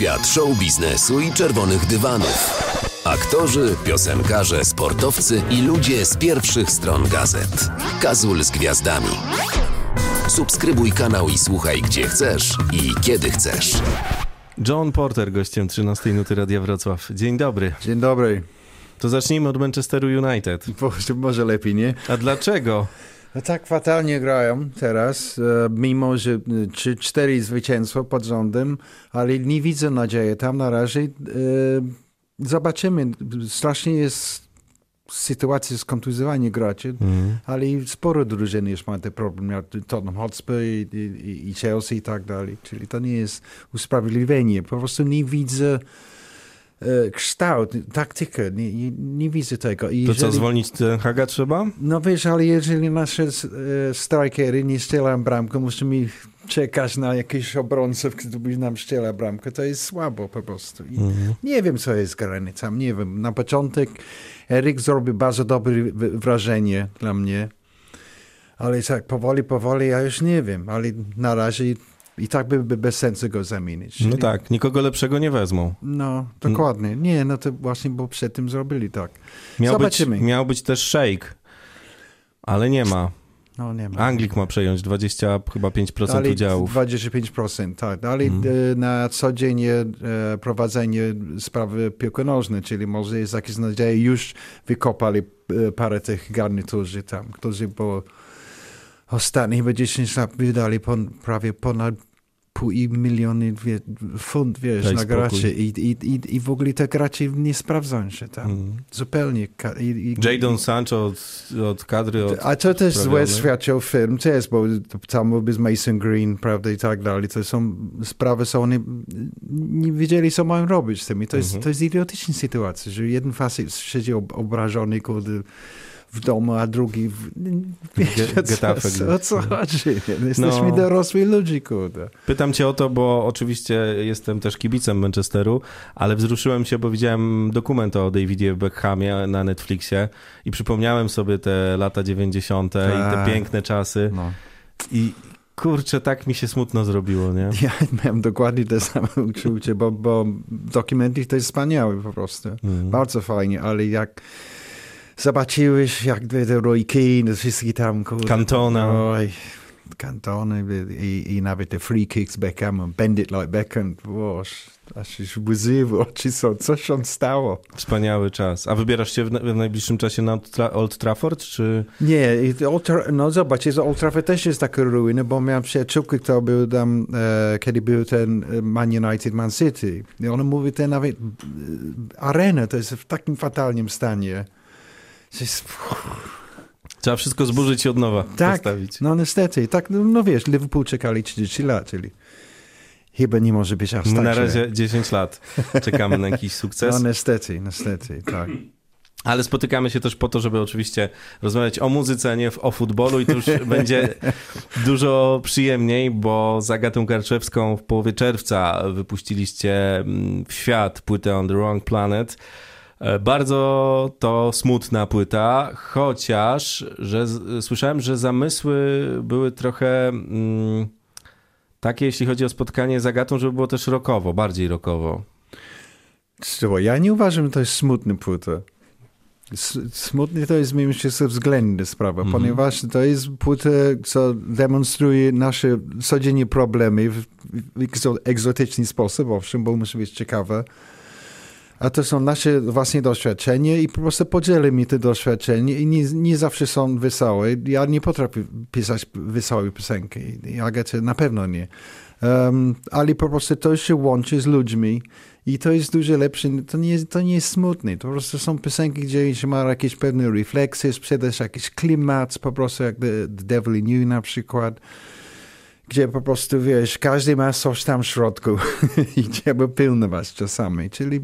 Świat show biznesu i czerwonych dywanów. Aktorzy, piosenkarze, sportowcy i ludzie z pierwszych stron gazet. Kazul z gwiazdami. Subskrybuj kanał i słuchaj gdzie chcesz i kiedy chcesz. John Porter, gościem 13 Nuty Radia Wrocław. Dzień dobry. Dzień dobry. To zacznijmy od Manchesteru United. Może, może lepiej, nie? A dlaczego? No tak fatalnie grają teraz, e, mimo że 3-4 zwycięstwa pod rządem, ale nie widzę nadziei. Tam na razie e, zobaczymy. Strasznie jest sytuacja z kontuzjowaniem graczy, Mhm. ale sporo drużyn już ma ten problem. Jak Tottenham Hotspur i, i, i Chelsea i tak dalej. Czyli to nie jest usprawiedliwienie. Po prostu nie widzę e, kształt, taktykę. Nie, nie, nie widzę tego. I To co, jeżeli- zwolnić Ten Haga trzeba? no wiesz, ale jeżeli nasze e, strajkery nie strzelają bramkę, musimy czekać na jakiś obrońców, który nam strzela bramkę. To jest słabo po prostu. I Nie wiem, co jest grane tam, nie wiem. Na początek Erik zrobił bardzo dobre wrażenie dla mnie, ale tak powoli, powoli, ja już nie wiem, ale na razie i tak by, by bez sensu go zamienić. No tak, nikogo lepszego nie wezmą. No, dokładnie. Nie, no to właśnie, bo przed tym zrobili tak. Miał być, Zobaczymy. miał być też Shake, ale nie ma. No, nie ma. Anglik ma przejąć 20 chyba 5% Ale udziałów. 25%, tak. Ale Mhm. e, na co dzień e, prowadzenie sprawy piłki nożnej, czyli może jest jakieś nadzieje, już wykopali e, parę tych garniturzy tam, którzy po ostatnich chyba 10 lat wydali pon, prawie ponad pół i miliony wie, funt, wiesz, Daj na spokój. graczy I, i, i, i w ogóle te gracze nie sprawdzą się tam. Mhm. Zupełnie. I, i, Jadon Sancho od, od kadry, od... a to też złe świadczą film też, bo tam był Mason Green, prawda, i tak dalej. To są sprawy, są oni nie wiedzieli, co mają robić z tym. I to jest, Mhm. to jest idiotyczna sytuacja, że jeden facet siedzi ob- obrażony kurde, w domu, a drugi w... Wiesz, Ge- o co, Getafe o co chodzi? Jesteśmy No. dorosli ludzi, kurde. Pytam cię o to, bo oczywiście jestem też kibicem Manchesteru, ale wzruszyłem się, bo widziałem dokument o Davidzie Beckhamie na Netflixie i przypomniałem sobie te lata 90. i te Tak. piękne czasy No. i kurczę, tak mi się smutno zrobiło, nie? Ja miałem dokładnie te same uczucie, bo, bo dokumenty to jest wspaniałe po prostu. Mhm. Bardzo fajnie, ale jak zobaczyłeś, jak te Roy wszystkie tam... Kurde, Cantona. Oj, Cantona i, i nawet te free kicks Beckham, bend it like Beckham. Boż, aż już łzy w oczy są. Co się stało? Wspaniały czas. A wybierasz się w, w najbliższym czasie na Old, Tra- Old Trafford, czy... Nie, Old Tra- no zobacz, jest Old Trafford też jest taka ruina, bo miałem przyjaciółkę, która był tam, e, kiedy był ten e, Man United, Man City. I ona mówi, że nawet e, arena to jest w takim fatalnym stanie. Że Trzeba wszystko zburzyć i od nowa tak, postawić. no niestety. Tak, no, no wiesz, Liverpool czekali 30 lat, czyli chyba nie może być aż My tak na razie 10 lat czekamy na jakiś sukces. No niestety, niestety, tak. Ale spotykamy się też po to, żeby oczywiście rozmawiać o muzyce, a nie o futbolu i to już będzie dużo przyjemniej, bo z Agatą Karczewską w połowie czerwca wypuściliście mm, w świat płytę On The Wrong Planet. E, Bardzo to smutna płyta, chociaż że słyszałem, że zamysły były trochę mm, takie, jeśli chodzi o spotkanie z Agatą, żeby było też rokowo, bardziej rokowo. Ja nie uważam, że to jest smutny płyta. S- Smutny to jest mimo wszystko względna sprawa, Mhm. ponieważ to jest płyta, co demonstruje nasze codziennie problemy w, w egzo- egzotyczny sposób, owszem, bo musi być ciekawe. A to są nasze własne doświadczenia i po prostu podzielimy te doświadczenia i nie, nie zawsze są wesołe. Ja nie potrafię pisać wesołe piosenki. Agata na pewno nie. Um, ale po prostu to się łączy z ludźmi i to jest dużo lepsze. To nie jest, to nie jest smutne. To po prostu są piosenki, gdzie się ma jakieś pewne refleksje, sprzedaż jakiś klimat, po prostu jak The, The Devil You na przykład gdzie po prostu, wiesz, każdy ma coś tam w środku i trzeba pilnować czasami. Czyli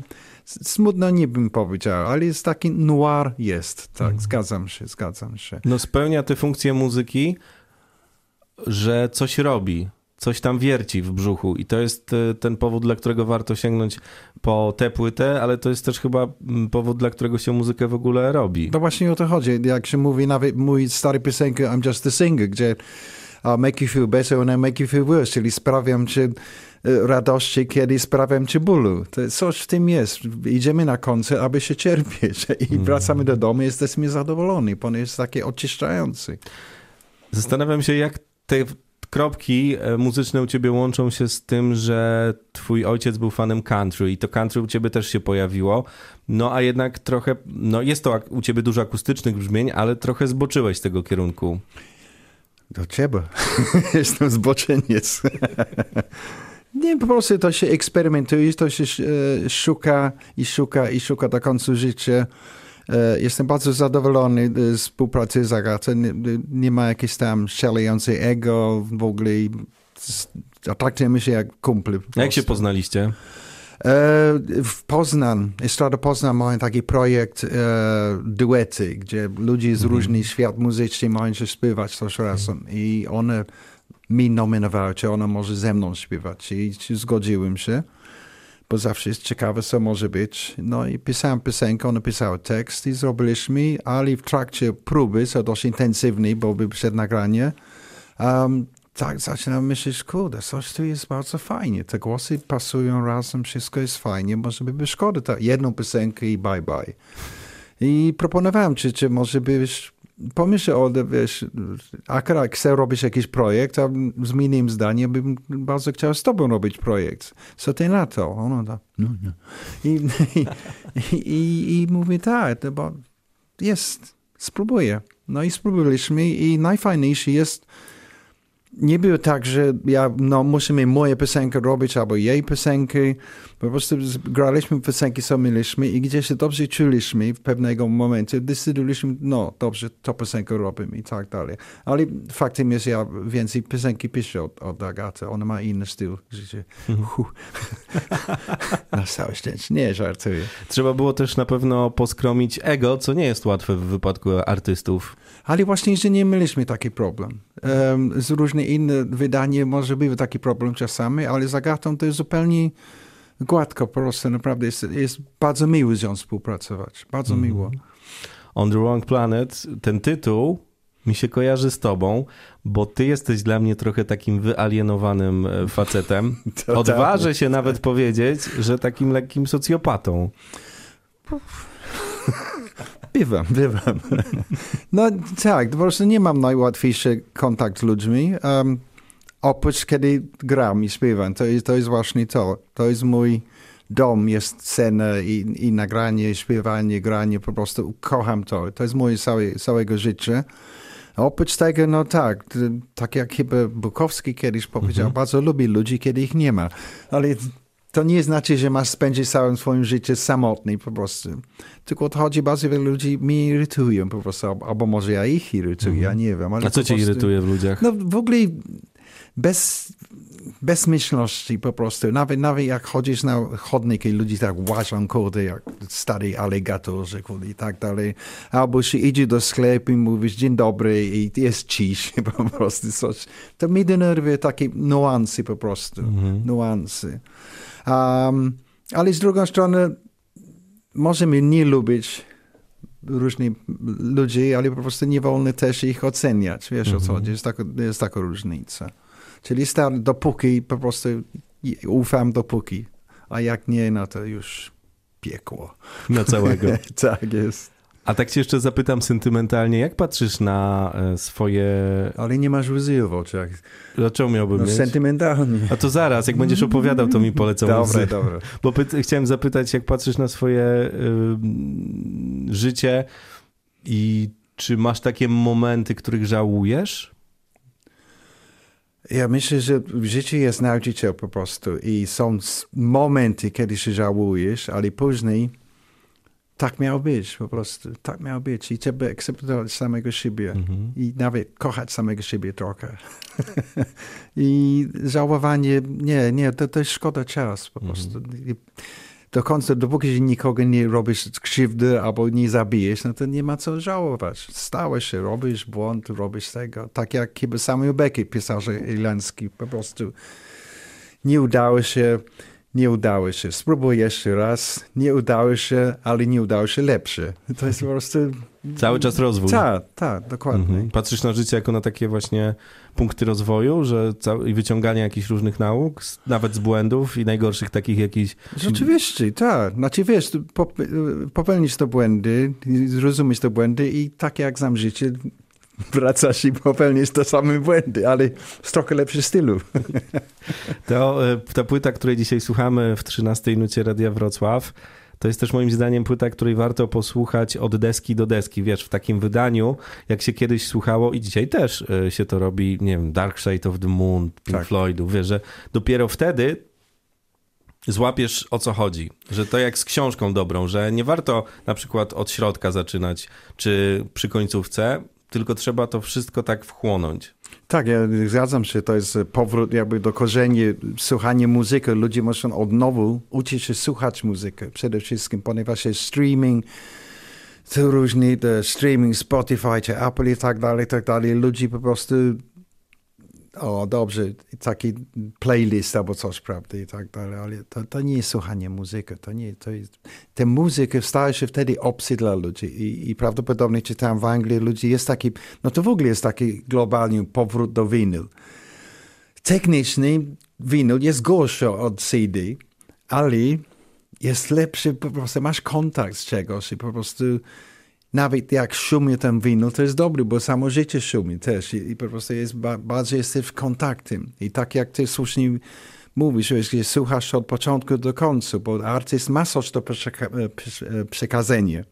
smutno nie bym powiedział, ale jest taki noir jest. Tak, zgadzam się, zgadzam się. No spełnia te funkcje muzyki, że coś robi, coś tam wierci w brzuchu i to jest e, ten powód, dla którego warto sięgnąć po tę płytę, ale to jest też chyba mm, powód, dla którego się muzykę w ogóle robi. No właśnie o to chodzi. Jak się mówi nawet mój stary piosenka I'm Just a Singer, gdzie I'll make you feel better and I'll make you feel worse, czyli sprawiam ci e, radości, kiedy sprawiam ci bólu. To coś w tym jest. Idziemy na koncert, aby się cierpieć i Mhm. wracamy do domu, jesteśmy zadowoleni, bo on jest taki oczyszczający. Zastanawiam się, jak te kropki e, muzyczne u ciebie łączą się z tym, że twój ojciec był fanem country i to country u ciebie też się pojawiło. No a jednak trochę, no jest to u ciebie dużo akustycznych brzmień, ale trochę zboczyłeś z tego kierunku. Do ciebie. Jestem zboczeniec. Nie, po prostu to się eksperymentuje, to się e, szuka i szuka i szuka do końca życia. E, Jestem bardzo zadowolony z współpracy z Agatą. Nie, nie ma jakieś tam szalejące ego w ogóle. Traktujemy się jak kumple. po jak się poznaliście? E, W Poznań, Estrada Poznań mają taki projekt e, duety, gdzie ludzie z różnych świat muzycznych mają się śpiewać coś razem i one mi nominowały, czy ona może ze mną śpiewać i zgodziłem się, bo zawsze jest ciekawe, co może być. No i pisałem piosenkę, ona pisała tekst i zrobiliśmy, ale w trakcie próby, co dość intensywnej, bo był przed nagranie, um, tak zaczynam myśleć, kurde, coś tu jest bardzo fajnie. Te głosy pasują razem, wszystko jest fajnie, może by szkoda tak jedną piosenkę i bye bye. I proponowałem, czy, czy może byś pomyślał, o, wiesz, akurat chcę robić jakiś projekt, a zmieniłem zdanie, bym bardzo chciał z tobą robić projekt. Co ty na to? Ono tak, no, no. I, i, i, i mówię, tak, to bo jest, spróbuję. No i spróbowaliśmy i najfajniejsze jest, nie było tak, że ja, no, musimy moje piosenki robić albo jej piosenki. Po prostu graliśmy piosenki, co mieliśmy i gdzie się dobrze czuliśmy w pewnego momencie, decydowaliśmy, no dobrze, to piosenkę robimy i tak dalej. Ale faktem jest, ja więcej piosenki piszę od, od Agaty. Ona ma inny styl życia. Hu. Na całe szczęście. Nie, żartuję. Trzeba było też na pewno poskromić ego, co nie jest łatwe w wypadku artystów. Ale właśnie, że nie mieliśmy taki problem. Z różnych innych wydań może był taki problem czasami, ale z Agatą to jest zupełnie gładko po prostu. Naprawdę jest, jest bardzo miło z nią współpracować. Bardzo miło. On the Wrong Planet, ten tytuł mi się kojarzy z tobą, bo ty jesteś dla mnie trochę takim wyalienowanym e, facetem. Odważę się nawet powiedzieć, że takim lekkim socjopatą. Bywam, bywam. No tak, po prostu nie mam najłatwiejszy kontakt z ludźmi. Um, oprócz kiedy gram i śpiewam, to jest, to jest właśnie to. To jest mój dom, jest scena i, i nagranie, śpiewanie, granie, po prostu kocham to. To jest moje całe, całego życia. A Oprócz tego, no tak, tak jak chyba Bukowski kiedyś powiedział, bardzo lubi ludzi, kiedy ich nie ma. Ale to nie znaczy, że masz spędzić całe swoje życie samotny po prostu. Tylko to chodzi, bardzo wielu ludzi mnie irytują po prostu, albo- może ja ich irytuję, ja nie wiem. Ale A co cię prostu- irytuje w ludziach? No w ogóle bez, bezmyślności po prostu. Nawet, nawet jak chodzisz na chodnik i ludzie tak łażą kurde jak stary aligatorzy kurde, i tak dalej. Albo się idzie do sklepu i mówisz dzień dobry i jest cisz po prostu coś. To mnie denerwuje takie nuansy po prostu. Nuansy. Um, ale z drugiej strony możemy nie lubić różnych ludzi, ale po prostu nie wolno też ich oceniać. Wiesz o co chodzi? Jest, taka, jest taka różnica. Czyli stary, dopóki po prostu ufam dopóki, a jak nie, no to już piekło. Na całego. tak jest. A tak cię jeszcze zapytam sentymentalnie, jak patrzysz na e, swoje... Ale nie masz łzy w oczach. Dlaczego miałbym No, mieć? sentymentalnie. A to zaraz, jak będziesz opowiadał, to mi polecą Dobre, łzy. dobre. Bo chciałem zapytać, jak patrzysz na swoje y, życie i czy masz takie momenty, których żałujesz? Ja myślę, że w życiu jest nauczyciel po prostu i są momenty, kiedy się żałujesz, ale później tak miało być po prostu. Tak miało być i trzeba akceptować samego siebie i nawet kochać samego siebie trochę. I żałowanie, nie, nie, to, to jest szkoda czas po prostu. I do końca, dopóki nikogo nie robisz krzywdy albo nie zabijesz, no to nie ma co żałować. Stało się, robisz błąd, robisz tego. Tak jak chyba Samuel Beckett, pisarz irlandzki, po prostu nie udało się, nie udało się. Spróbuj jeszcze raz, nie udało się, ale nie udało się lepsze. To jest po prostu Cały czas rozwój. Tak, tak, dokładnie. Mhm. Patrzysz na życie jako na takie właśnie punkty rozwoju, że i wyciąganie jakichś różnych nauk, nawet z błędów i najgorszych takich jakichś... Rzeczywiście, tak. Znaczy wiesz, popełnisz te błędy, zrozumiesz te błędy i tak jak znam życie, wracasz i popełnisz te same błędy, ale w trochę lepszym stylu. To, e, ta płyta, której dzisiaj słuchamy w 13 nucie Radia Wrocław, to jest też moim zdaniem płyta, której warto posłuchać od deski do deski. Wiesz, w takim wydaniu, jak się kiedyś słuchało i dzisiaj też e, się to robi, nie wiem, Dark Side of the Moon, Pink tak. Floydu, wiesz, że dopiero wtedy złapiesz o co chodzi. Że to jak z książką dobrą, że nie warto na przykład od środka zaczynać, czy przy końcówce, tylko trzeba to wszystko tak wchłonąć. Tak, ja zgadzam się, to jest powrót jakby do korzeni, słuchanie muzyki. Ludzie muszą od nowa uczyć się słuchać muzyki przede wszystkim, ponieważ jest streaming, to różni, streaming, Spotify czy Apple i tak dalej, i tak dalej. Ludzie po prostu o dobrze, taki playlist albo coś, prawda, i tak dalej, ale to, to nie jest słuchanie muzyki, to nie, to jest, te muzyka staje się wtedy obcy dla ludzi i, i prawdopodobnie czytałem w Anglii, ludzi jest taki, no to w ogóle jest taki globalny powrót do winyl. Techniczny winyl jest gorszy od CD, ale jest lepszy, po prostu masz kontakt z czegoś i po prostu nawet jak szumie ten winyl, to jest dobry, bo samo życie szumi też i, i po prostu jest, ba, bardzo jesteś w kontaktem. I tak jak ty słusznie mówisz, że słuchasz od początku do końca, bo artyst ma coś do przeka e, przekazania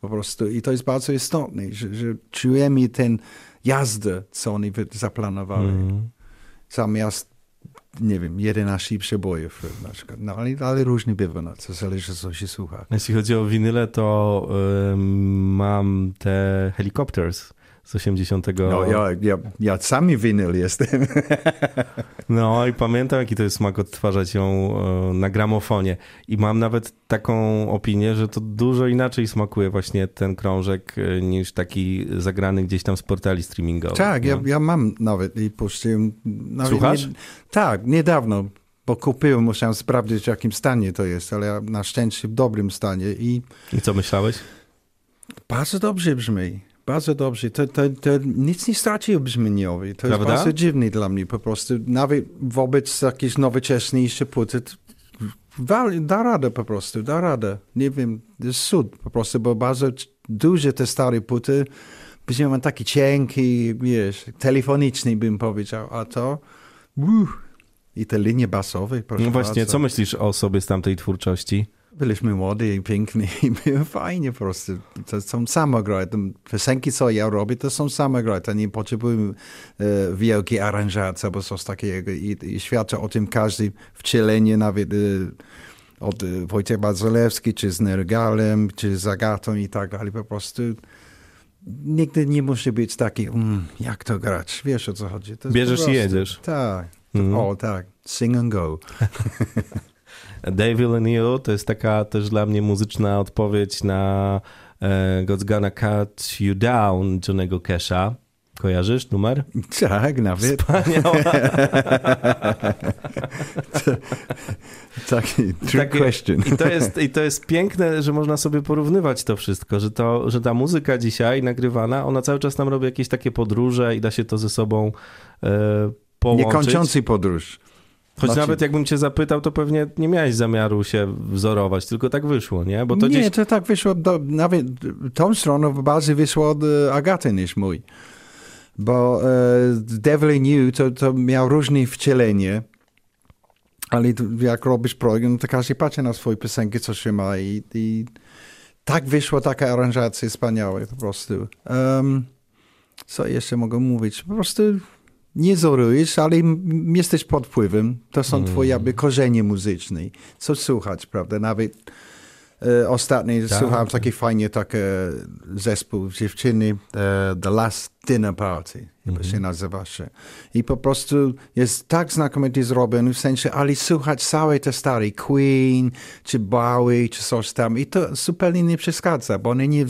po prostu i to jest bardzo istotne, że, że czujemy ten jazdę, co oni zaplanowali. Mm. Zamiast nie wiem, 11 przebojów na przykład. No, ale, ale różnie bywa, no, co zależy co się słucha. Jeśli chodzi o winyle, to y, mam te Helicopters z 80. No, ja, ja, ja sami winyl jestem. No i pamiętam, jaki to jest smak odtwarzać ją e, na gramofonie. I mam nawet taką opinię, że to dużo inaczej smakuje właśnie ten krążek e, niż taki zagrany gdzieś tam z portali streamingowych. Tak, ja, ja mam nawet i puściłem. Nawet Słuchasz? Nie, tak, niedawno bo kupiłem, musiałem sprawdzić w jakim stanie to jest, ale na szczęście w dobrym stanie. I, I co myślałeś? Bardzo dobrze brzmi. Bardzo dobrze. To, to, to nic nie straci brzmieniowi. To Prawda? jest bardzo dziwne dla mnie po prostu. Nawet wobec jakiejś nowoczesniejszej płyty da radę po prostu, da radę. Nie wiem, jest cud po prostu, bo bardzo duże te stare płyty brzmią taki cienki, wiesz, telefoniczny bym powiedział, a to uh, i te linie basowe. No właśnie, bardzo. co myślisz o sobie z tamtej twórczości? Byliśmy młody i piękni i było fajnie po prostu. To są same gry. Piosenki, co ja robię, to są same gry. To nie potrzebuję e, wielkiej aranżacji albo coś takiego. I, i świadczy o tym każdy wcielenie, nawet e, od Wojciech Bazylewski, czy z Nergalem, czy z Agatą i tak dalej. Po prostu nigdy nie musi być taki, mm, jak to grać, wiesz o co chodzi. Bierzesz i jedziesz. Tak, mm. o tak, sing and go. Devil in You to jest taka też dla mnie muzyczna odpowiedź na e, God's Gonna Cut You Down Johnego Cash'a. Kojarzysz numer? Tak, nawet. Wspaniała. Taki trick question. I to, jest, I to jest piękne, że można sobie porównywać to wszystko, że, to, że ta muzyka dzisiaj nagrywana, ona cały czas nam robi jakieś takie podróże i da się to ze sobą e, połączyć. Niekończący podróż. Choć znaczy... nawet jakbym cię zapytał, to pewnie nie miałeś zamiaru się wzorować, tylko tak wyszło, nie? Bo to nie, gdzieś... to tak wyszło, do, nawet tą stroną bardziej wyszło od e, Agaty niż mój. Bo e, Devil in You to, to miał różne wcielenie, ale jak robisz projekt, no to każdy patrzy na swoje piosenki, co się ma i, i tak wyszło taka aranżacja wspaniała po prostu. Um, co jeszcze mogę mówić? Po prostu nie zorujesz, ale jesteś pod wpływem. To są mm. twoje jakby korzenie muzyczne. Co słuchać, prawda? Nawet e, ostatnio tak. słuchałem taki fajnie taki zespół dziewczyny e, The Last Dinner Party, mm -hmm. się nazywa się. I po prostu jest tak znakomicie zrobiony, w sensie, ale słuchać całe te stare Queen, czy Bowie, czy coś tam. I to zupełnie nie przeszkadza, bo one nie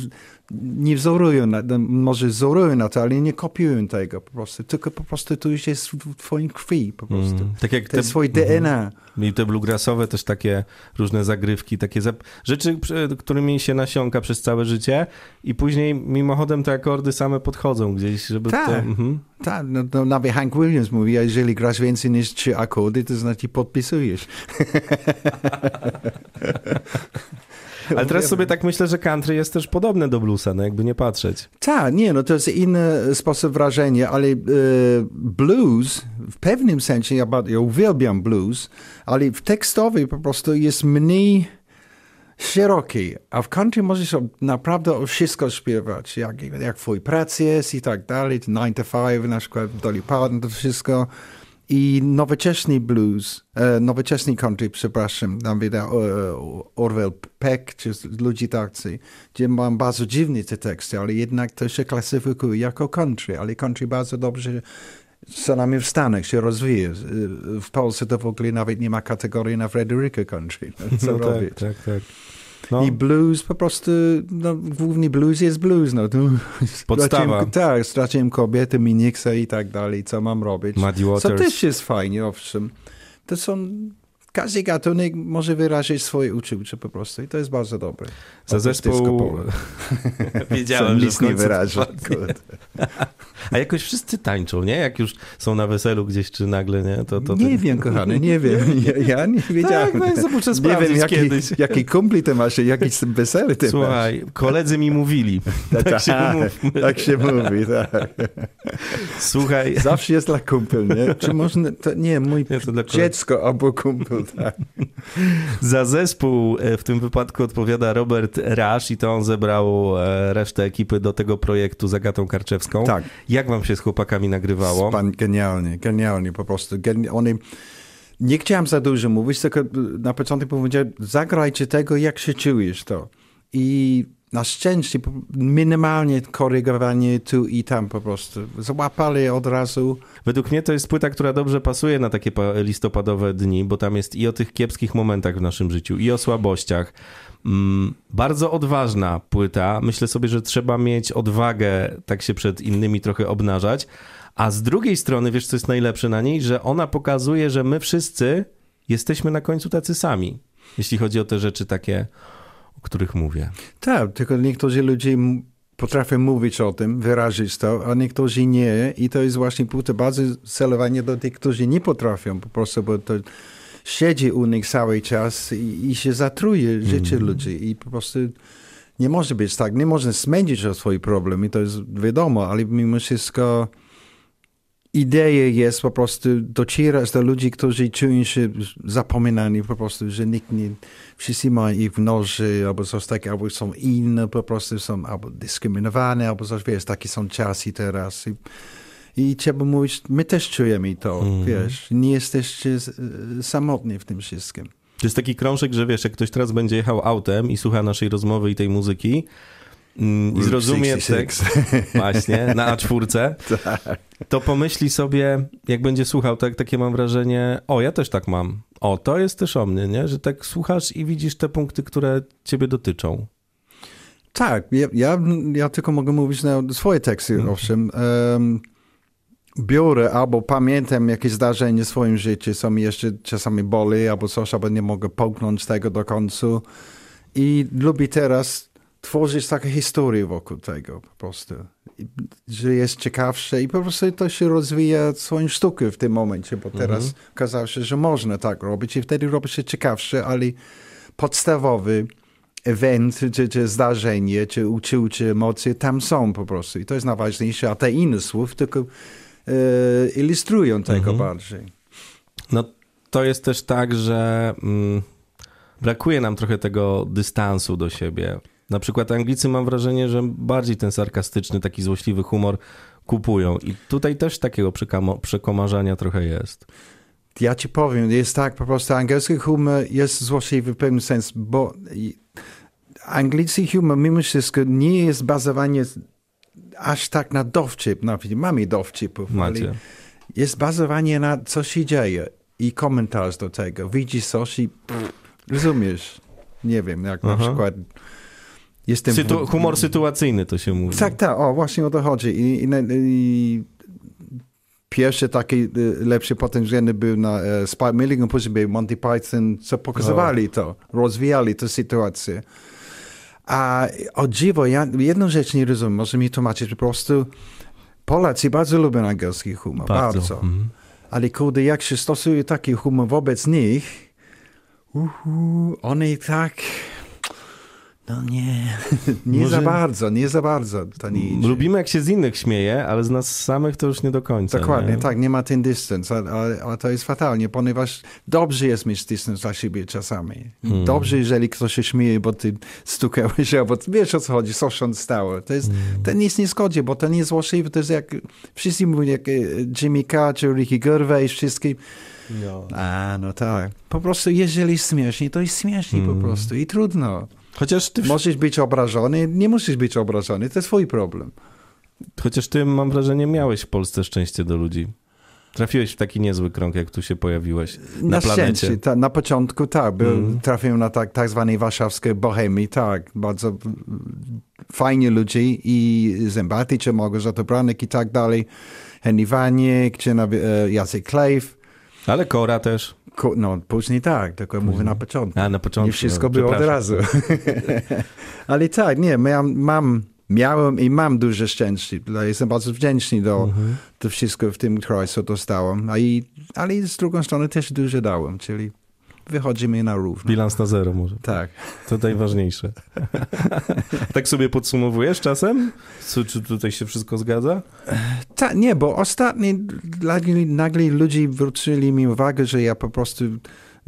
nie wzorują, na, no, może wzorują na to, ale nie kopiują tego po prostu, tylko po prostu to już jest w twoim krwi po prostu. Mm, tak jak to jest swoje DNA. I te bluegrassowe też takie różne zagrywki, takie zap... rzeczy, którymi się nasiąka przez całe życie i później mimochodem te akordy same podchodzą gdzieś, żeby tak, to... Mhm. Tak, no, no, nawet Hank Williams mówi, a jeżeli grasz więcej niż trzy akordy, to znaczy podpisujesz. Ale teraz sobie tak myślę, że country jest też podobne do bluesa, no jakby nie patrzeć. Tak, nie, no to jest inny sposób wrażenia, ale e, blues w pewnym sensie, ja, ja uwielbiam blues, ale w tekstowej po prostu jest mniej szeroki, a w country możesz naprawdę o wszystko śpiewać, jak, jak twój pracy jest i tak dalej, 9 to 5 na przykład, Dolly Parton, to wszystko i nowoczesny blues, e, nowoczesny country, przepraszam, nawet e, Orwell Peck, czy ludzi tacy, gdzie mam bardzo dziwne te teksty, ale jednak to się klasyfikuje jako country, ale country bardzo dobrze co najmniej w Stanach się rozwija. W Polsce to w ogóle nawet nie ma kategorii na Frederica Country. Co no robić? Tak, tak, tak. No. I blues po prostu, no, główny blues jest blues. No. Podstawa. Straciłem, tak, straciłem kobietę, Minixa i tak dalej, co mam robić. Muddy Waters. Co też jest fajnie, owszem. To są każdy gatunek może wyrazić swoje uczucie po prostu i to jest bardzo dobre. Za zespół... Wiedziałem, że nic nie wyraża. A jakoś wszyscy tańczą, nie? Jak już są na weselu gdzieś, czy nagle, nie? To, to nie wiem, kochany, nie wiem. Ja, ja nie wiedziałem. Tak, no muszę nie wiem, jaki, kiedyś. Jaki kumpli ty masz, jaki wesele ty Słuchaj, masz. koledzy mi mówili. Tak, tak się mówi. Tak się mówi, tak. Słuchaj. Zawsze jest dla kumpel, nie? Czy można, to, nie, mój nie, dziecko albo kumpel, tak. Za zespół e, w tym wypadku odpowiada Robert Rasz i to on zebrał e, resztę ekipy do tego projektu z Agatą Karczewską. Tak. Jak wam się z chłopakami nagrywało? Span, genialnie, genialnie po prostu. Oni, nie chciałem za dużo mówić, tylko na początku powiedziałem, zagrajcie tego, jak się czujesz to. I na szczęście minimalnie korygowanie tu i tam po prostu. Złapali od razu. Według mnie to jest płyta, która dobrze pasuje na takie listopadowe dni, bo tam jest i o tych kiepskich momentach w naszym życiu, i o słabościach. Mm, bardzo odważna płyta. Myślę sobie, że trzeba mieć odwagę tak się przed innymi trochę obnażać. A z drugiej strony, wiesz co jest najlepsze na niej? Że ona pokazuje, że my wszyscy jesteśmy na końcu tacy sami. Jeśli chodzi o te rzeczy takie, o których mówię. Tak, tylko niektórzy ludzie potrafią mówić o tym, wyrazić to, a niektórzy nie. I to jest właśnie płyta bardzo celowanie do tych, którzy nie potrafią po prostu, bo to siedzi u nich cały czas i, i się zatruje życie mm. ludzi i po prostu nie może być tak, nie można smędzić o swój problem i to jest wiadomo, ale mimo wszystko idea jest po prostu docierać do ludzi, którzy czują się zapominani po prostu, że nikt nie, wszyscy mają ich w noży albo coś takiego, albo są inne, po prostu są albo dyskryminowane, albo coś, wiesz, takie są czasy teraz. I, i trzeba mówić, my też czujemy to, mm. wiesz, nie jesteście samotni w tym wszystkim. To jest taki krążek, że wiesz, jak ktoś teraz będzie jechał autem i słucha naszej rozmowy i tej muzyki mm, i zrozumie tekst właśnie na A4, tak. to pomyśli sobie, jak będzie słuchał, tak, takie mam wrażenie, o, ja też tak mam. O, to jest też o mnie, nie? Że tak słuchasz i widzisz te punkty, które ciebie dotyczą. Tak, ja, ja, ja tylko mogę mówić na swoje teksty, mm. owszem. Um, biorę albo pamiętam jakieś zdarzenie w swoim życiu, co mi jeszcze czasami boli albo coś, albo nie mogę połknąć tego do końca. I lubię teraz tworzyć takie historie wokół tego po prostu. Że jest ciekawsze i po prostu to się rozwija swoją sztukę w tym momencie, bo teraz mhm. okazało się, że można tak robić i wtedy robi się ciekawsze, ale podstawowy event, czy, czy zdarzenie, czy uczucie, emocje tam są po prostu. I to jest najważniejsze, a te inne słów tylko ilustrują tego mhm. bardziej. No to jest też tak, że mm, brakuje nam trochę tego dystansu do siebie. Na przykład Anglicy mam wrażenie, że bardziej ten sarkastyczny, taki złośliwy humor kupują. I tutaj też takiego przekomarzania trochę jest. Ja ci powiem, jest tak, po prostu angielski humor jest złośliwy w pewnym sensie, bo angielski humor mimo wszystko nie jest bazowanie aż tak na dowcip, no, mamy dowcipów, Macie. ale jest bazowanie na co się dzieje i komentarz do tego. Widzisz coś i pff, rozumiesz. Nie wiem, jak Aha. na przykład jestem... Sytu humor sytuacyjny to się mówi. Tak, tak, o, właśnie o to chodzi. I, i, i pierwszy taki y, lepszy potencjalny był na e, Spike Milligan, później był Monty Python, co pokazywali no. to, rozwijali tę sytuację. A o dziwo, ja jedną rzecz nie rozumiem, może mi tłumaczyć, po prostu Polacy bardzo lubią angielski humor, bardzo. bardzo. Mm. Ale kurde, jak się stosuje taki humor wobec nich, uhu, oni tak no nie, nie Może... za bardzo, nie za bardzo to nie idzie. Lubimy jak się z innych śmieje, ale z nas samych to już nie do końca. Dokładnie, nie? tak, nie ma ten dystans, a, a, a, to jest fatalnie, ponieważ dobrze jest mieć dystans dla siebie czasami. Hmm. Dobrze, jeżeli ktoś się śmieje, bo ty stukałeś, albo wiesz o co chodzi, co się stało. To, jest, hmm. to nie zgodzi, bo to nie jest złośliwe, to jest jak, wszyscy mówią jak e, Jimmy Carter, Ricky Gervais, wszystkim. No. A, no tak. Po prostu, jeżeli śmiesznie, to jest śmiesznie hmm. po prostu i trudno. Chociaż ty... Możesz być obrażony, nie musisz być obrażony, to jest twój problem. Chociaż ty, mam wrażenie, miałeś w Polsce szczęście do ludzi. Trafiłeś w taki niezły krąg, jak tu się pojawiłeś na, na planecie. Ta, na początku tak, był, mm. trafiłem na tak, tak zwanej warszawskiej bohemii, tak, bardzo fajni ludzie i Zębaty, mogę za to Branek i tak dalej, Henry Waniek, czy e, Jacek Klejf. Ale Kora też. No, później tak, tylko później. mówię na początku. A, na początku. Nie wszystko no, było od razu. Ale tak, nie, mam, mam, miałem i mam duże szczęście. Jestem bardzo wdzięczny do, mhm. do wszystko w tym kraju, co dostałem. A i, ale z drugą strony też dużo dałem, czyli wychodzimy na równo. Bilans na zero może. Tak. To najważniejsze. tak sobie podsumowujesz czasem? Co, czy tutaj się wszystko zgadza? Tak, nie, bo ostatnio nagle, nagle ludzie zwrócili mi uwagę, że ja po prostu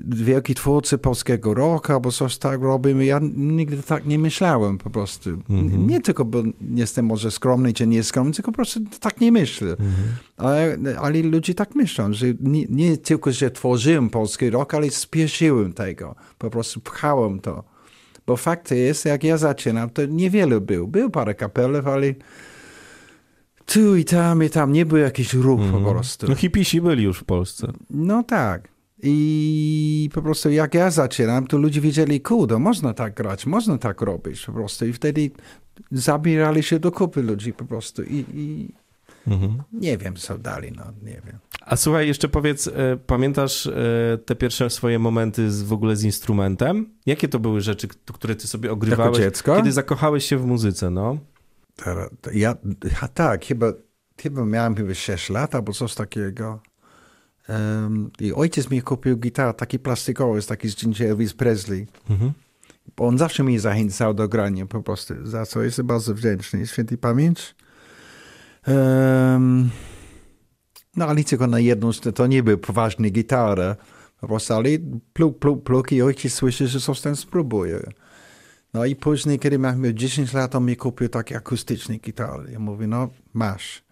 wielki twórcy polskiego roku albo coś tak robimy. Ja nigdy tak nie myślałem po prostu. Mm -hmm. Nie tylko, bo jestem może skromny czy nieskromny, tylko po prostu tak nie myślę. Mm -hmm. ale, ale, ludzie tak myślą, że nie, nie, tylko, że tworzyłem polski rok, ale spieszyłem tego. Po prostu pchałem to. Bo fakt jest, jak ja zaczynam, to niewiele był. Był parę kapelów, ale tu i tam i tam nie był jakiś ruch mm -hmm. po mhm. prostu. No hipisi byli już w Polsce. No tak. I po prostu jak ja zaczynam, to ludzie wiedzieli, kurde, można tak grać, można tak robić po prostu. I wtedy zabierali się do kupy ludzi po prostu. I, i mhm. nie wiem, co dali, no nie wiem. A słuchaj, jeszcze powiedz, e, pamiętasz e, te pierwsze swoje momenty z, w ogóle z instrumentem? Jakie to były rzeczy, które ty sobie ogrywałeś, jako dziecko? kiedy zakochałeś się w muzyce, no? Ja, tak, chyba, chyba miałem chyba 6 lat albo coś takiego. Um, I ojciec mi kupił gitarę, taki plastikowy, taki z Ginger Elvis Presley. Mhm. Bo on zawsze mnie zachęcał do grania po prostu, za co jestem bardzo wdzięczny. Święty pamięć. Um, no ale tylko na jedną, to nie był poważny gitara. Po prostu, ale pluk, pluk, pluk i ojciec słyszy, że coś tam spróbuje. No i później, kiedy miałem 10 lat, on mi kupił taki akustyczny gitar. Ja mówię, no masz.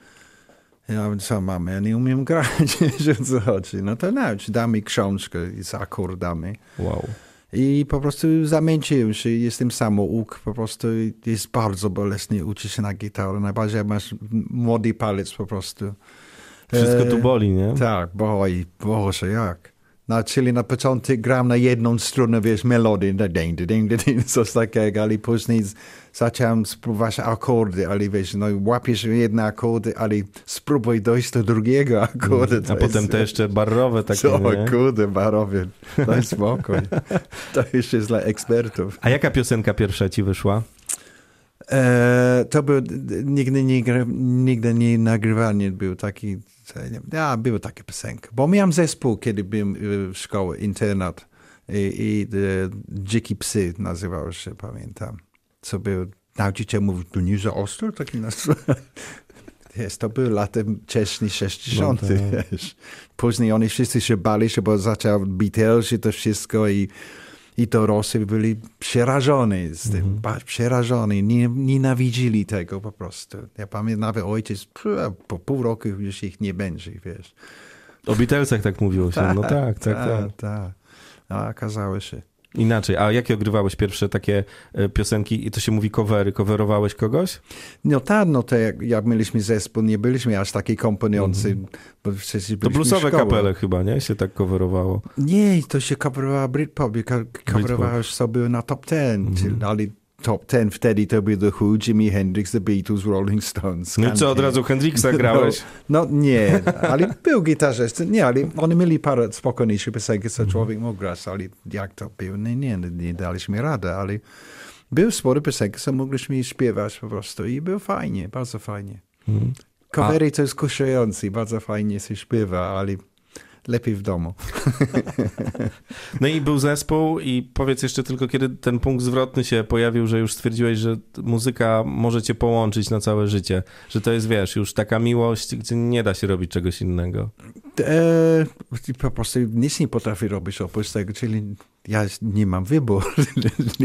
Ja co mamy, ja nie umiem grać, że co chodzi. No to naucz, daj mi książkę z akordami. Wow. I po prostu zamęczyłem się, jestem samouk, po prostu jest bardzo bolesny uczyć się na gitarę, najbardziej masz młody palec po prostu. Wszystko tu boli, nie? Tak, boi, boże, jak. No, czyli na początek gram na jedną stronę, wiesz, melodię, ding, ding, ding, ding, coś takiego, ale później zacząłem spróbować akordy, ale wiesz, no łapiesz jedne akordy, ale spróbuj dojść do drugiego akordu. A potem jest, te jeszcze barowe takie, Co, nie? kurde, barowe, daj spokój. to już jest dla ekspertów. A jaka piosenka pierwsza ci wyszła? E, to był, nigdy nie, nigdy nie nagrywany był taki ja, były takie piosenki. Bo miałem zespół, kiedy byłem w szkole, internat. I, i Dziki Psy nazywał się, pamiętam. Co był, nauczyciel mówił, tu nie za ostro, taki nas... Jest, to były lata wcześniej 60. No tak. Później oni wszyscy się bali się, bo zaczął Beatles i to wszystko i i to Rosy byli przerażeni z tym, mm -hmm. przerażeni, nie, nienawidzili tego po prostu. Ja pamiętam, nawet ojciec, po pół roku już ich nie będzie, wiesz. O Beatlesach tak mówiło się, no tak, tak, tak. tak. tak. tak. A okazało się. Inaczej, a jakie ogrywałeś pierwsze takie e, piosenki i to się mówi covery? Coverowałeś kogoś? No tak, no to jak, jak mieliśmy zespół, nie byliśmy aż taki komponujący. Mm -hmm. to bluesowe kapele chyba, nie? Się tak coverowało. Nie, to się coverowała Britpop, coverowałeś sobie na top ten, mm -hmm. ale top ten wtedy to był The Who, Jimi Hendrix, The Beatles, Rolling Stones. No co, od razu Hendrixa grałeś? No, no nie, ale był gitarzysta, nie, ale oni mieli parę spokojniejszych piosenki, co człowiek mógł grać, ale jak to było, nie, nie, nie daliśmy radę, ale był sporo piosenki, co mogliśmy śpiewać po prostu i było fajnie, bardzo fajnie. Hmm. Covery to jest kuszające, bardzo fajnie się śpiewa, ale lepiej w domu. No i był zespół i powiedz jeszcze tylko, kiedy ten punkt zwrotny się pojawił, że już stwierdziłeś, że muzyka może cię połączyć na całe życie, że to jest, wiesz, już taka miłość, gdzie nie da się robić czegoś innego. E, po prostu nic nie potrafię robić oprócz tego, czyli ja nie mam wyboru.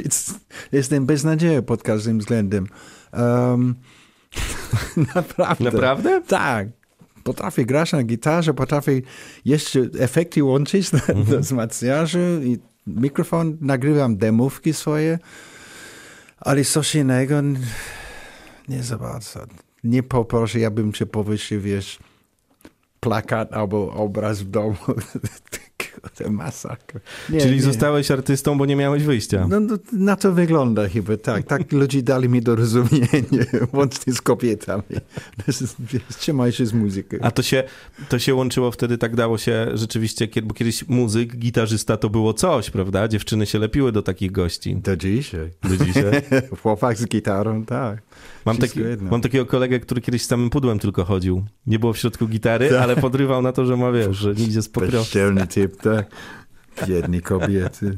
Jestem beznadziejny pod każdym względem. Um, naprawdę. Naprawdę? Tak potrafię grać na gitarze, potrafię jeszcze efekty łączyć na, mm -hmm. wzmacniarzu i mikrofon, nagrywam demówki swoje, ale coś innego nie za bardzo. Nie poproszę, ja bym cię powyższył, wiesz, plakat albo obraz w domu. To masakra. Nie, Czyli nie. zostałeś artystą, bo nie miałeś wyjścia. No, no, na to wygląda chyba, tak. Tak ludzie dali mi do rozumienia, łącznie z kobietami. Trzymaj się z muzyką. A to się, to się łączyło wtedy, tak dało się rzeczywiście, bo kiedyś muzyk, gitarzysta to było coś, prawda? Dziewczyny się lepiły do takich gości. Do dzisiaj. Do dzisiaj. Chłopak z gitarą, tak. Mam, taki, mam, takiego kolegę, który kiedyś z samym pudłem tylko chodził. Nie było w środku gitary, tak. ale podrywał na to, że ma, wiesz, że nigdzie z pokroju. typ, tak. Biedni kobiety.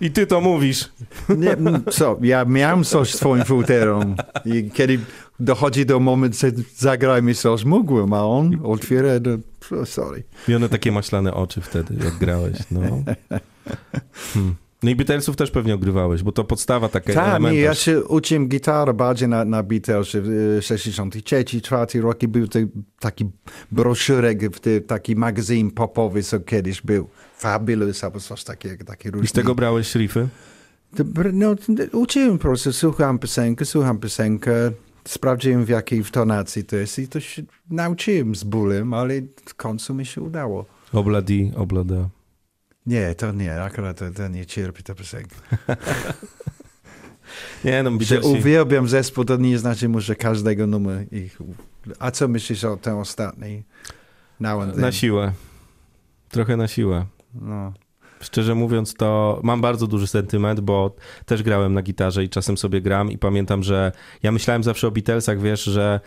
I ty to mówisz. Nie, co, ja miałem coś swoim futerą i kiedy dochodzi do momentu, że zagrajmy coś, mógłbym, a on otwiera, do, sorry. I one takie maślane oczy wtedy, jak grałeś, no. Hmm. No i Beatlesów też pewnie ogrywałeś, bo to podstawa taka Tak, ja się uczyłem gitarę bardziej na, na Beatlesy w 63, 4 roku. Był to taki broszurek, taki magazyn popowy, co kiedyś był. Fabulous albo coś takiego. Taki I z tego brałeś szlify? No, uczyłem po prostu, słucham piosenkę, słucham piosenkę, sprawdziłem w jakiej tonacji to jest i to się nauczyłem z bólem, ale w końcu mi się udało. Obladi, oblada. Nie, to nie, akurat to, to nie cierpi ta piosenka. nie, no, Że uwielbiam zespół, to nie znaczy że każdego numeru ich... A co myślisz o tym ostatniej? Na siłę. Trochę na siłę. No. Szczerze mówiąc, to mam bardzo duży sentyment, bo też grałem na gitarze i czasem sobie gram i pamiętam, że ja myślałem zawsze o Beatlesach, wiesz, że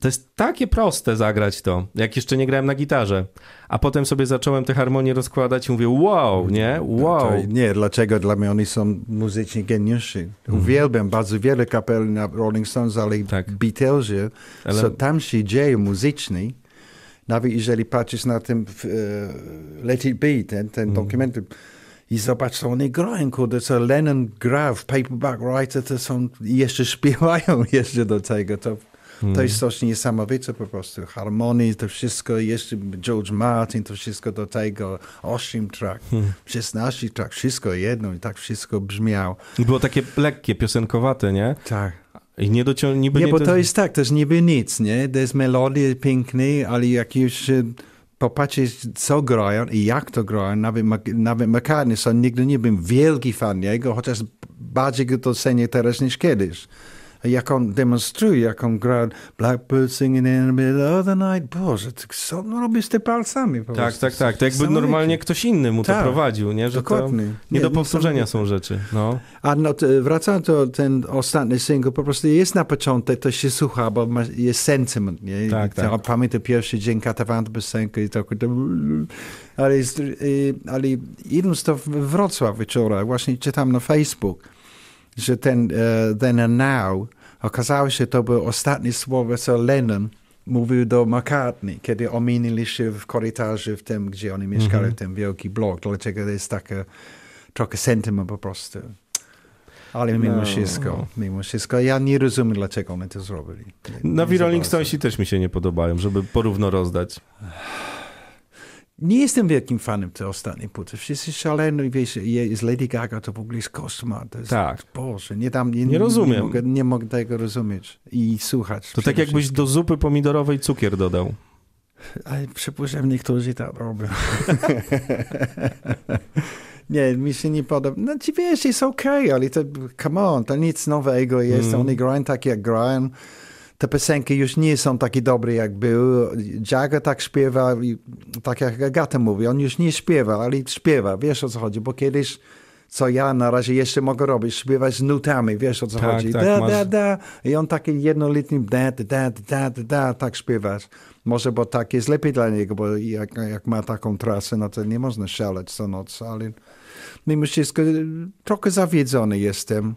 to jest takie proste zagrać to, jak jeszcze nie grałem na gitarze. A potem sobie zacząłem te harmonie rozkładać i mówię, wow, nie? Wow. Nie, dlaczego? Dla mnie oni są muzycznie geniuszy. Mm. Uwielbiam bardzo wiele kapel na Rolling Stones, ale tak. Beatlesie, ale... so tam się dzieje muzycznie. Nawet jeżeli patrzysz na ten uh, Let It Be, ten, ten mm. dokument, i zobacz, co oni grają, kurde, co Lennon gra w Paperback Writer, to są, jeszcze śpiewają jeszcze do tego, to. To jest coś niesamowite po prostu. Harmonii, to wszystko, jeszcze George Martin, to wszystko do tego, 8 track, hmm. 16 track, wszystko jedno i tak wszystko brzmiało. Było takie lekkie, piosenkowate, nie? Tak. I nie docią... Niby nie, nie bo to jest tak, to jest niby nic, nie? To jest melodia piękna, ale jak już popatrzeć, co grają i jak to grają, nawet, nawet McCartney, so nigdy nie byłem wielki fan jego, chociaż bardziej go docenię teraz niż kiedyś jak on demonstruje, jak on gra Blackbird singing in the middle of the night. Boże, co on robi z te palcami? tak, prostu. tak, tak. To jakby normalnie ktoś inny mu to tak, prowadził, nie? Że dokładnie. nie, nie do powtórzenia są rzeczy. No. A no, wracając do ten ostatni single, po prostu jest na początek, to się słucha, bo jest sentiment, nie? Tak, tak. Pamiętam pierwszy dzień katawanty piosenki i tak, ale, ale idąc to w Wrocław wieczora, właśnie czytam na Facebook, że ten then and now okazało się, to było ostatnie słowo, co Lennon mówił do McCartney, kiedy ominili się w korytarzu w tym, gdzie oni mieszkali, mm -hmm. w tym wielki blok. Dlaczego to jest taka trochę sentyment po prostu. Ale mimo no. wszystko, mimo wszystko, ja nie rozumiem, dlaczego oni to zrobili. Nie, Nowi Rolling Stonesi też mi się nie podobają, żeby porówno rozdać. Nie jestem wielkim fanem tej ostatniej płyty. Wszyscy szaleni, wiesz, jest Lady Gaga, to w ogóle jest jest, tak. Boże, nie, tam, nie, nie rozumiem. Nie mogę, nie mogę tego rozumieć i słuchać. To tak jakbyś do zupy pomidorowej cukier dodał. Ale przypuszczam, niektórzy tak robią. Nie, mi się nie podoba. No ci wiesz, jest okej, okay, ale to, come on, to nic nowego jest. Mm. Oni grają tak jak grają. Te piosenki już nie są takie dobre jak były. Jagger tak śpiewa, tak jak Agata mówi, on już nie śpiewa, ale śpiewa, wiesz o co chodzi, bo kiedyś co ja na razie jeszcze mogę robić, śpiewać z nutami, wiesz o co Tak, chodzi. tak, da, masz- da, da. I on taki jednolitny da, da, da, da, da, da, tak śpiewać. Może, bo tak jest lepiej dla niego, bo jak, jak ma taką trasę, no to nie można szaleć co noc, ale mimo wszystko trochę zawiedzony jestem.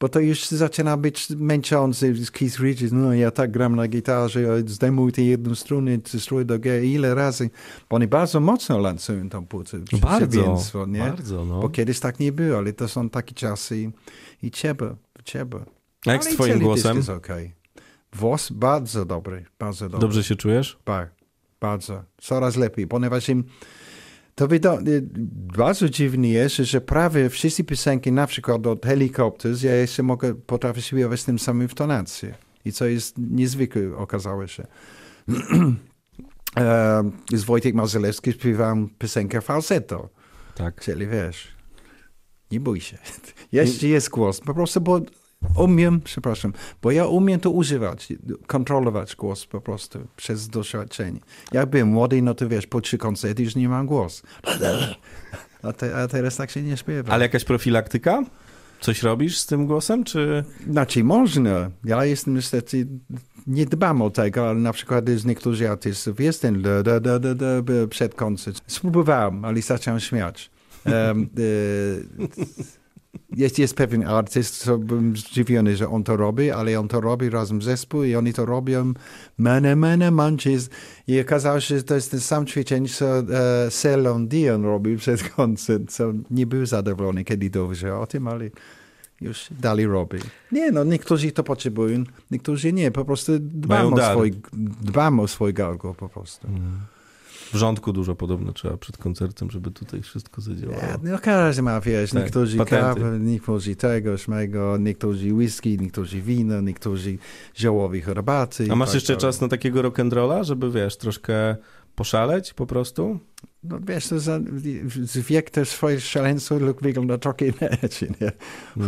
Bo to już zaczyna być męczące. Keith Richards, no ja tak gram na gitarze, zdejmuj tę jedną strunę, strój do G, ile razy. Bo oni bardzo mocno lansują tą płytę. Bardzo, przeciwieństwo, nie? bardzo, no. Bo kiedyś tak nie było, ale to są takie czasy i, i trzeba, trzeba. A jak z twoim głosem? jest okej. Głos bardzo dobry, bardzo dobry. Dobrze się czujesz? Tak, bardzo. Coraz lepiej, ponieważ im to wiadomo, bardzo dziwne jest, że prawie wszystkie piosenki, na przykład od Helicopters, ja jeszcze mogę, potrafię śpiewać z tym samym w tonacji. I co jest niezwykłe, okazało się. E, z Wojtek Mazalewski śpiewałem piosenkę falsetto. Tak. Czyli wiesz, nie bój się. Jeszcze jest głos. Po prostu, bo umiem, przepraszam, bo ja umiem to używać, kontrolować głos po prostu przez doświadczenie. Jak byłem młody, no to wiesz, po trzy koncerty już nie mam głos. A, te, a teraz tak się nie śpiewa. Ale jakaś profilaktyka? Coś robisz z tym głosem, czy... Znaczy można. Ja jestem niestety, nie dbam o tego, ale na przykład z niektórzy artystów jest ten da, da, da, da, da, przed koncert. Spróbowałem, ale zacząłem śmiać. Um, jest, jest pewien artyst, co byłem zdziwiony, że on to robi, ale on to robi razem z zespół i oni to robią mene, mene, manches. I okazało się, że to jest ten sam ćwiczenie, co uh, Dion robił przed koncert, co nie był zadowolony, kiedy dowiedział o tym, ale już dalej robi. Nie, no niektórzy to potrzebują, niektórzy nie, po prostu dbam Mają o, dar. swój, dbam o swój gardło po prostu. Wrzątku dużo podobno trzeba przed koncertem, żeby tutaj wszystko zadziałało. No każdy ma, wiesz, Tak, niektórzy patenty. kawę, niektórzy tego, szmego, niektórzy whisky, niektórzy wino, niektórzy ziołowe herbaty. A masz tak jeszcze dalej. czas na takiego rock'n'rolla, żeby wiesz, troszkę poszaleć po prostu? No wiesz, to za, z wiek też swoje szaleństwo wygląda trochę inaczej, nie?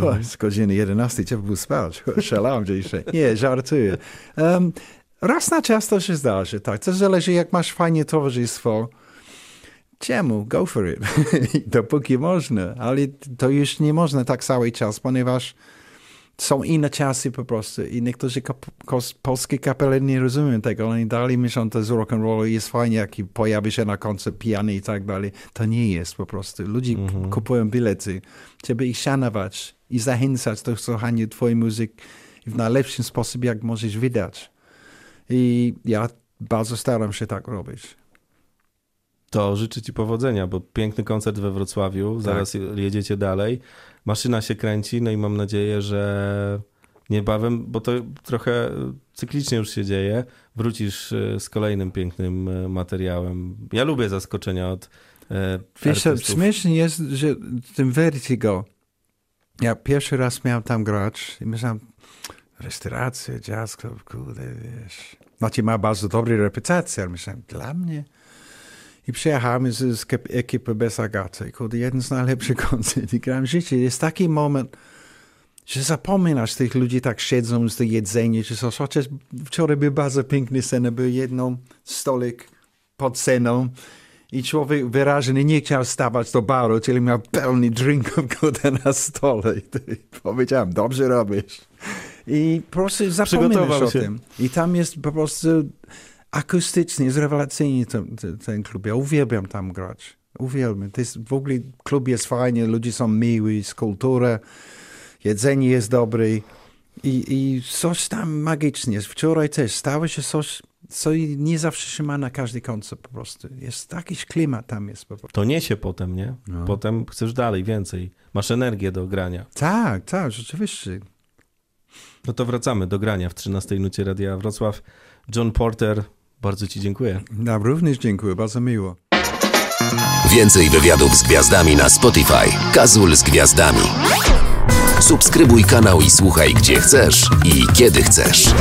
O, z godziny 11 trzeba było spać, szalałem dzisiaj. Nie, żartuję. Um, raz na czas to się zdarzy, tak. To zależy jak masz fajnie towarzystwo. Czemu? Go for it. Dopóki można, ale to już nie można tak cały czas, ponieważ są inne czasy po prostu i niektórzy kap- polskie kapele nie rozumieją tego. Oni dalej myślą, że z rock and roll jest fajnie, jak pojawi się na koncert pijany i tak dalej. To nie jest po prostu. Ludzie kupują bilety. Trzeba ich szanować i zachęcać do słuchania twojej muzyki w najlepszym sposób, jak możesz wydać. I ja bardzo staram się tak robić. To życzę ci powodzenia, bo piękny koncert we Wrocławiu, Tak. zaraz jedziecie dalej. Maszyna się kręci, no i mam nadzieję, że niebawem, bo to trochę cyklicznie już się dzieje, wrócisz e, z kolejnym pięknym e, materiałem. Ja lubię zaskoczenia od e, Wiesz, artystów. śmiesznie jest, że tym Vertigo, ja pierwszy raz miałem tam grać i myślałem, restauracja, jazz club, kurde, wiesz. Znaczy ma bardzo dobrą reputację, ale myślałem, dla mnie? I przyjechałem z, z ekipy bez Agaty. i Kurde, jeden z najlepszych koncertów. Grałem życie. Jest taki moment, że zapominasz tych ludzi, tak siedzą z jedzenie, czy coś. Chociaż wczoraj był bardzo piękny scena, był jedną stolik pod sceną i człowiek wyraźnie nie chciał stawać do baru, czyli miał pełny drinków na stole. I powiedziałem, dobrze robisz. I po prostu zapominasz o się. tym. I tam jest po prostu akustycznie, jest rewelacyjny ten, ten, klub. Ja uwielbiam tam grać. Uwielbiam. To jest, w ogóle klub jest fajny, ludzie są miły, jest kultura, jedzenie jest dobre i, i coś tam magicznie. Wczoraj też stało się coś, co nie zawsze się ma na każdy koncert po prostu. Jest jakiś klimat tam jest po prostu. To niesie potem, nie? No. Potem chcesz dalej, więcej. Masz energię do grania. Tak, tak, rzeczywiście. No to wracamy do grania w 13 nucie Radia Wrocław. John Porter, bardzo ci dziękuję. Ja również dziękuję, bardzo miło. Więcej wywiadów z gwiazdami na Spotify. Kazul z gwiazdami. Subskrybuj kanał i słuchaj gdzie chcesz i kiedy chcesz.